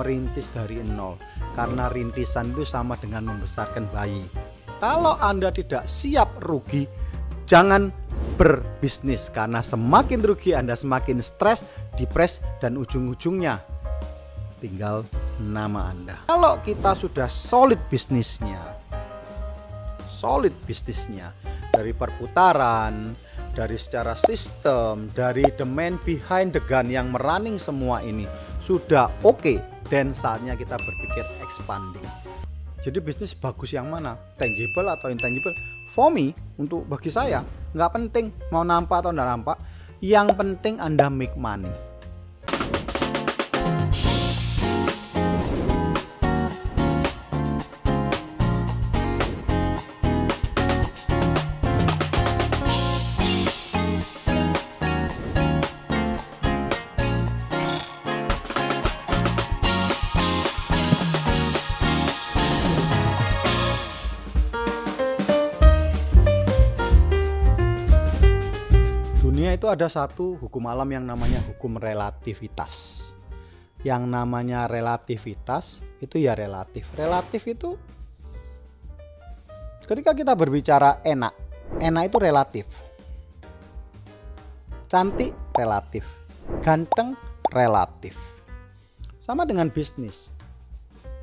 merintis dari nol karena rintisan itu sama dengan membesarkan bayi. Kalau Anda tidak siap rugi, jangan berbisnis karena semakin rugi Anda semakin stres, depres dan ujung-ujungnya tinggal nama Anda. Kalau kita sudah solid bisnisnya, solid bisnisnya dari perputaran, dari secara sistem, dari the man behind the gun yang merunning semua ini sudah oke okay, dan saatnya kita berpikir expanding. Jadi bisnis bagus yang mana? Tangible atau intangible? For me, untuk bagi saya nggak penting mau nampak atau nggak nampak. Yang penting Anda make money itu ada satu hukum alam yang namanya hukum relativitas. Yang namanya relativitas itu ya relatif. Relatif itu ketika kita berbicara enak, enak itu relatif. Cantik relatif, ganteng relatif. Sama dengan bisnis.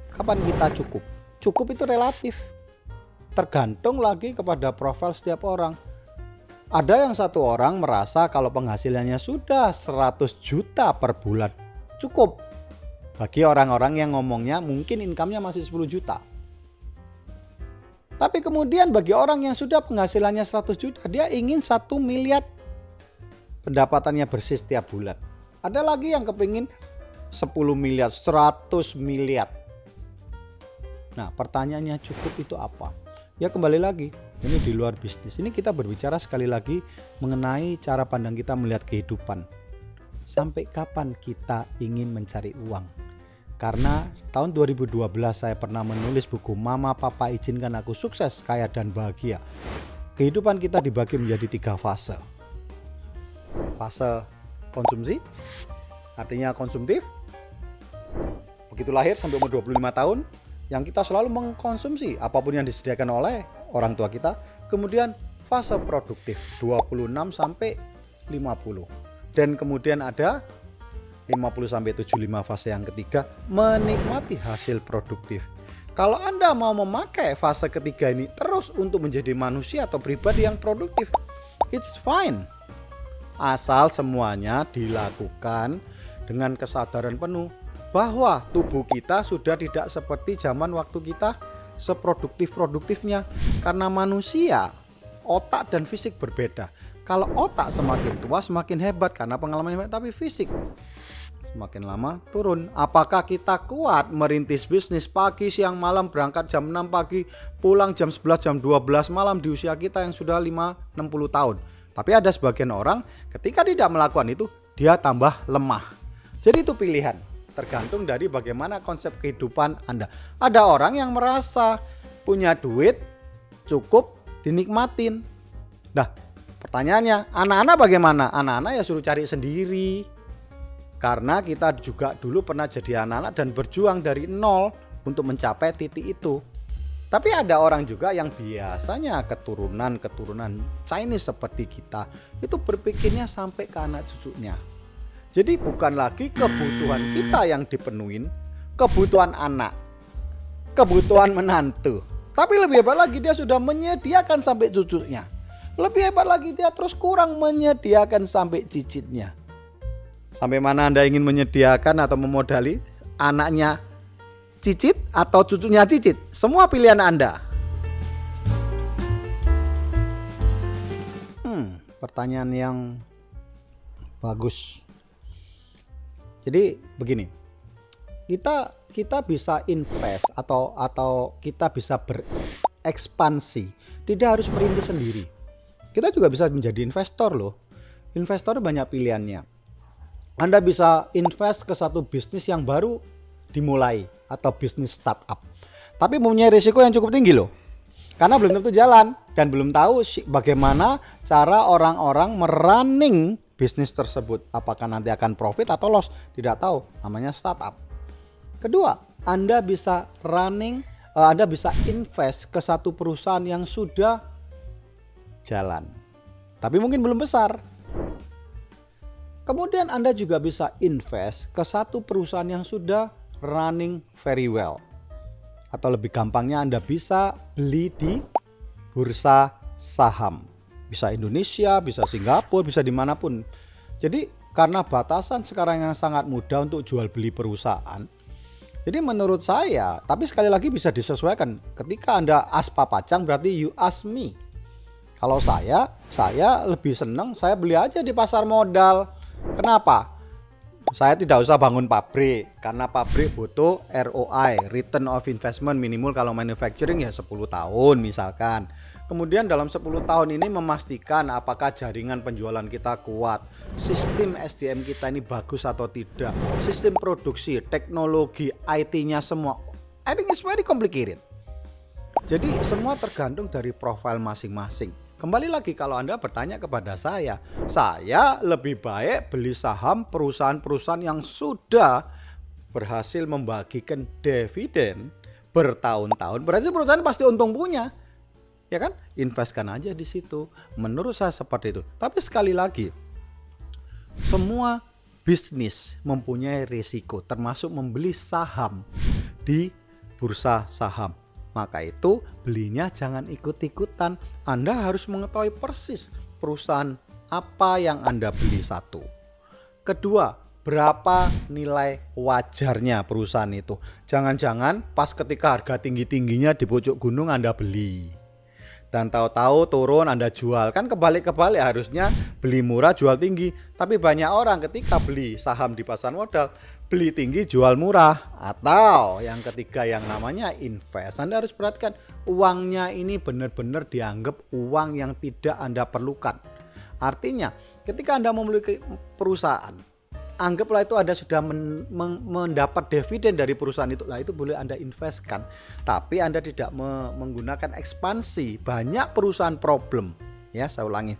Kapan kita cukup? Cukup itu relatif. Tergantung lagi kepada profil setiap orang ada yang satu orang merasa kalau penghasilannya sudah 100 juta per bulan cukup. Bagi orang-orang yang ngomongnya mungkin income-nya masih 10 juta. Tapi kemudian bagi orang yang sudah penghasilannya 100 juta, dia ingin 1 miliar pendapatannya bersih setiap bulan. Ada lagi yang kepingin 10 miliar, 100 miliar. Nah pertanyaannya cukup itu apa? Ya kembali lagi, ini di luar bisnis. Ini kita berbicara sekali lagi mengenai cara pandang kita melihat kehidupan. Sampai kapan kita ingin mencari uang? Karena tahun 2012 saya pernah menulis buku Mama Papa Izinkan Aku Sukses, Kaya dan Bahagia. Kehidupan kita dibagi menjadi tiga fase. Fase konsumsi, artinya konsumtif. Begitu lahir sampai umur 25 tahun, yang kita selalu mengkonsumsi apa pun yang disediakan oleh orang tua kita. Kemudian fase produktif 26 sampai 50. Dan kemudian ada 50 sampai 75 fase yang ketiga menikmati hasil produktif. Kalau Anda mau memakai fase ketiga ini terus untuk menjadi manusia atau pribadi yang produktif, it's fine. Asal semuanya dilakukan dengan kesadaran penuh bahwa tubuh kita sudah tidak seperti zaman waktu kita seproduktif-produktifnya karena manusia otak dan fisik berbeda. Kalau otak semakin tua semakin hebat karena pengalaman tapi fisik semakin lama turun. Apakah kita kuat merintis bisnis pagi, siang, malam berangkat jam 6 pagi, pulang jam 11, jam 12 malam di usia kita yang sudah 5 60 tahun. Tapi ada sebagian orang ketika tidak melakukan itu dia tambah lemah. Jadi itu pilihan tergantung dari bagaimana konsep kehidupan Anda. Ada orang yang merasa punya duit cukup dinikmatin. Nah, pertanyaannya, anak-anak bagaimana? Anak-anak ya suruh cari sendiri. Karena kita juga dulu pernah jadi anak-anak dan berjuang dari nol untuk mencapai titik itu. Tapi ada orang juga yang biasanya keturunan-keturunan Chinese seperti kita itu berpikirnya sampai ke anak cucunya. Jadi bukan lagi kebutuhan kita yang dipenuhin, kebutuhan anak, kebutuhan menantu. Tapi lebih hebat lagi dia sudah menyediakan sampai cucunya. Lebih hebat lagi dia terus kurang menyediakan sampai cicitnya. Sampai mana Anda ingin menyediakan atau memodali anaknya cicit atau cucunya cicit? Semua pilihan Anda. Hmm, pertanyaan yang bagus. Jadi begini, kita kita bisa invest atau atau kita bisa berekspansi, tidak harus merintis sendiri. Kita juga bisa menjadi investor loh. Investor banyak pilihannya. Anda bisa invest ke satu bisnis yang baru dimulai atau bisnis startup. Tapi mempunyai risiko yang cukup tinggi loh. Karena belum tentu jalan dan belum tahu bagaimana cara orang-orang merunning bisnis tersebut apakah nanti akan profit atau loss tidak tahu namanya startup Kedua, Anda bisa running, uh, Anda bisa invest ke satu perusahaan yang sudah jalan. Tapi mungkin belum besar. Kemudian Anda juga bisa invest ke satu perusahaan yang sudah running very well. Atau lebih gampangnya Anda bisa beli di bursa saham. Bisa Indonesia, bisa Singapura, bisa di mana pun. Jadi karena batasan sekarang yang sangat mudah untuk jual beli perusahaan, jadi menurut saya, tapi sekali lagi bisa disesuaikan. Ketika Anda aspa pacang berarti you ask me. Kalau saya, saya lebih senang saya beli aja di pasar modal. Kenapa? Saya tidak usah bangun pabrik karena pabrik butuh ROI, return of investment minimal kalau manufacturing ya 10 tahun misalkan. Kemudian dalam 10 tahun ini memastikan apakah jaringan penjualan kita kuat, sistem SDM kita ini bagus atau tidak, sistem produksi, teknologi, IT-nya semua. I think it's very complicated. Jadi semua tergantung dari profil masing-masing. Kembali lagi kalau Anda bertanya kepada saya, saya lebih baik beli saham perusahaan-perusahaan yang sudah berhasil membagikan dividen bertahun-tahun. Berarti perusahaan pasti untung punya ya kan? Investkan aja di situ. Menurut saya seperti itu. Tapi sekali lagi semua bisnis mempunyai risiko termasuk membeli saham di bursa saham. Maka itu belinya jangan ikut-ikutan. Anda harus mengetahui persis perusahaan apa yang Anda beli satu. Kedua berapa nilai wajarnya perusahaan itu. Jangan-jangan pas ketika harga tinggi-tingginya di pojok gunung Anda beli dan tahu-tahu turun Anda jual. Kan kebalik-kebalik harusnya beli murah jual tinggi. Tapi banyak orang ketika beli saham di pasar modal beli tinggi jual murah atau yang ketiga yang namanya invest. Anda harus perhatikan uangnya ini benar-benar dianggap uang yang tidak Anda perlukan. Artinya, ketika Anda memiliki perusahaan anggaplah itu Anda sudah men, men, mendapat dividen dari perusahaan itu, lah itu boleh Anda investkan. Tapi Anda tidak me, menggunakan ekspansi. Banyak perusahaan problem, ya saya ulangi.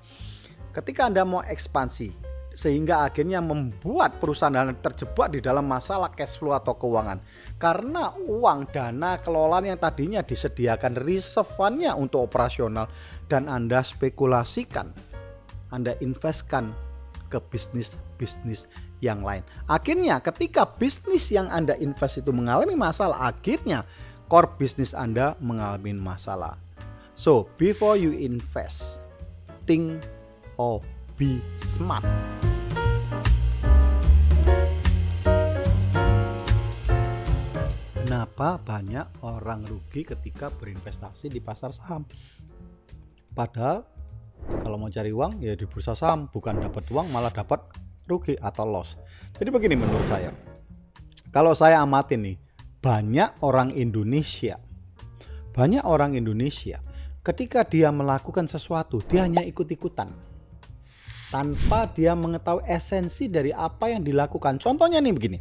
Ketika Anda mau ekspansi sehingga akhirnya membuat perusahaan terjebak di dalam masalah cash flow atau keuangan karena uang dana kelolaan yang tadinya disediakan reserve untuk operasional dan Anda spekulasikan Anda investkan ke bisnis-bisnis yang lain. Akhirnya ketika bisnis yang Anda invest itu mengalami masalah, akhirnya core bisnis Anda mengalami masalah. So, before you invest, think or be smart. Kenapa banyak orang rugi ketika berinvestasi di pasar saham? Padahal kalau mau cari uang ya di bursa saham, bukan dapat uang malah dapat rugi atau loss. Jadi begini menurut saya. Kalau saya amatin nih, banyak orang Indonesia, banyak orang Indonesia ketika dia melakukan sesuatu, dia hanya ikut-ikutan. Tanpa dia mengetahui esensi dari apa yang dilakukan. Contohnya nih begini.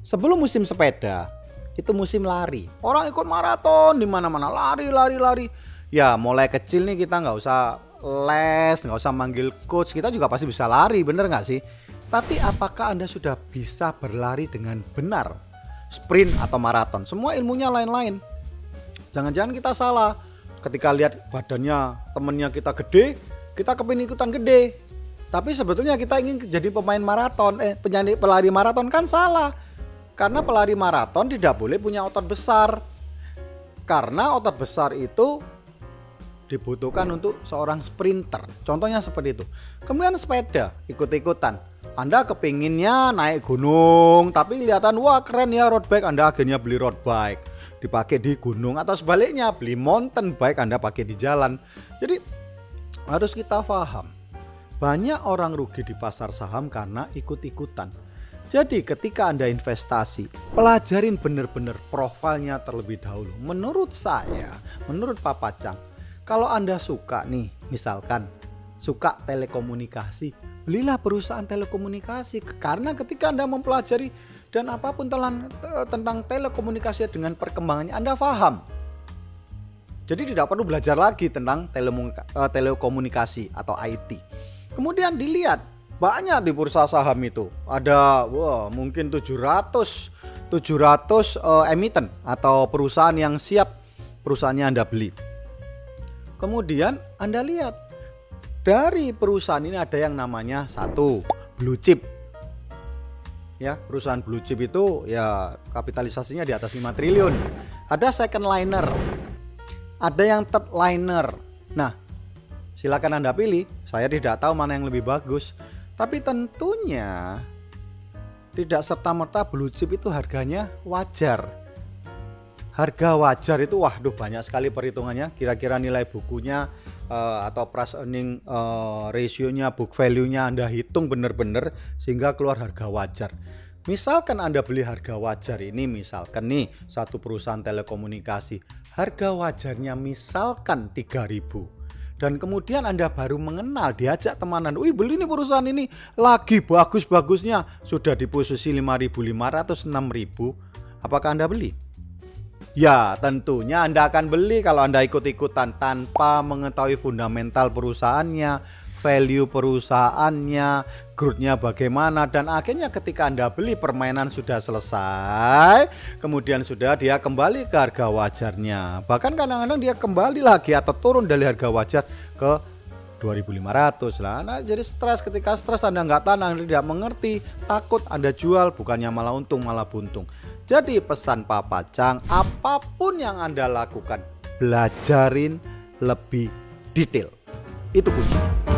Sebelum musim sepeda, itu musim lari. Orang ikut maraton di mana-mana, lari, lari, lari. Ya mulai kecil nih kita nggak usah les, nggak usah manggil coach, kita juga pasti bisa lari, bener nggak sih? Tapi apakah Anda sudah bisa berlari dengan benar? Sprint atau maraton, semua ilmunya lain-lain. Jangan-jangan kita salah. Ketika lihat badannya temennya kita gede, kita kepingin ikutan gede. Tapi sebetulnya kita ingin jadi pemain maraton, eh penyanyi pelari maraton kan salah. Karena pelari maraton tidak boleh punya otot besar. Karena otot besar itu dibutuhkan untuk seorang sprinter. Contohnya seperti itu. Kemudian sepeda ikut-ikutan. Anda kepinginnya naik gunung, tapi kelihatan wah keren ya road bike. Anda akhirnya beli road bike, dipakai di gunung atau sebaliknya beli mountain bike Anda pakai di jalan. Jadi harus kita paham. Banyak orang rugi di pasar saham karena ikut-ikutan. Jadi ketika Anda investasi, pelajarin benar-benar profilnya terlebih dahulu. Menurut saya, menurut Papa Cang, kalau Anda suka nih, misalkan suka telekomunikasi, belilah perusahaan telekomunikasi karena ketika Anda mempelajari dan apa pun telan, tentang telekomunikasi dengan perkembangannya Anda paham. Jadi tidak perlu belajar lagi tentang eh, telekomunikasi atau IT. Kemudian dilihat banyak di bursa saham itu. Ada wah mungkin 700 700 uh, emiten atau perusahaan yang siap perusahaannya Anda beli. Kemudian Anda lihat dari perusahaan ini ada yang namanya satu blue chip. Ya, perusahaan blue chip itu ya kapitalisasinya di atas 5 triliun. Ada second liner. Ada yang third liner. Nah, silakan Anda pilih. Saya tidak tahu mana yang lebih bagus. Tapi tentunya tidak serta-merta blue chip itu harganya wajar harga wajar itu waduh banyak sekali perhitungannya. Kira-kira nilai bukunya uh, atau price earning uh, rasionya book value-nya Anda hitung benar-benar sehingga keluar harga wajar. Misalkan Anda beli harga wajar ini misalkan nih satu perusahaan telekomunikasi harga wajarnya misalkan 3000 dan kemudian Anda baru mengenal diajak temanan wih beli nih perusahaan ini lagi bagus-bagusnya sudah di posisi 5500 6000 apakah Anda beli Ya, tentunya Anda akan beli kalau Anda ikut-ikutan tanpa mengetahui fundamental perusahaannya, value perusahaannya, growth-nya bagaimana dan akhirnya ketika Anda beli permainan sudah selesai, kemudian sudah dia kembali ke harga wajarnya. Bahkan kadang-kadang dia kembali lagi atau turun dari harga wajar ke 2500 lah nah, jadi stres ketika stres anda nggak anda tidak mengerti takut anda jual bukannya malah untung malah buntung jadi pesan Papa Chang, apa pun yang Anda lakukan, belajarin lebih detail. Itu kuncinya.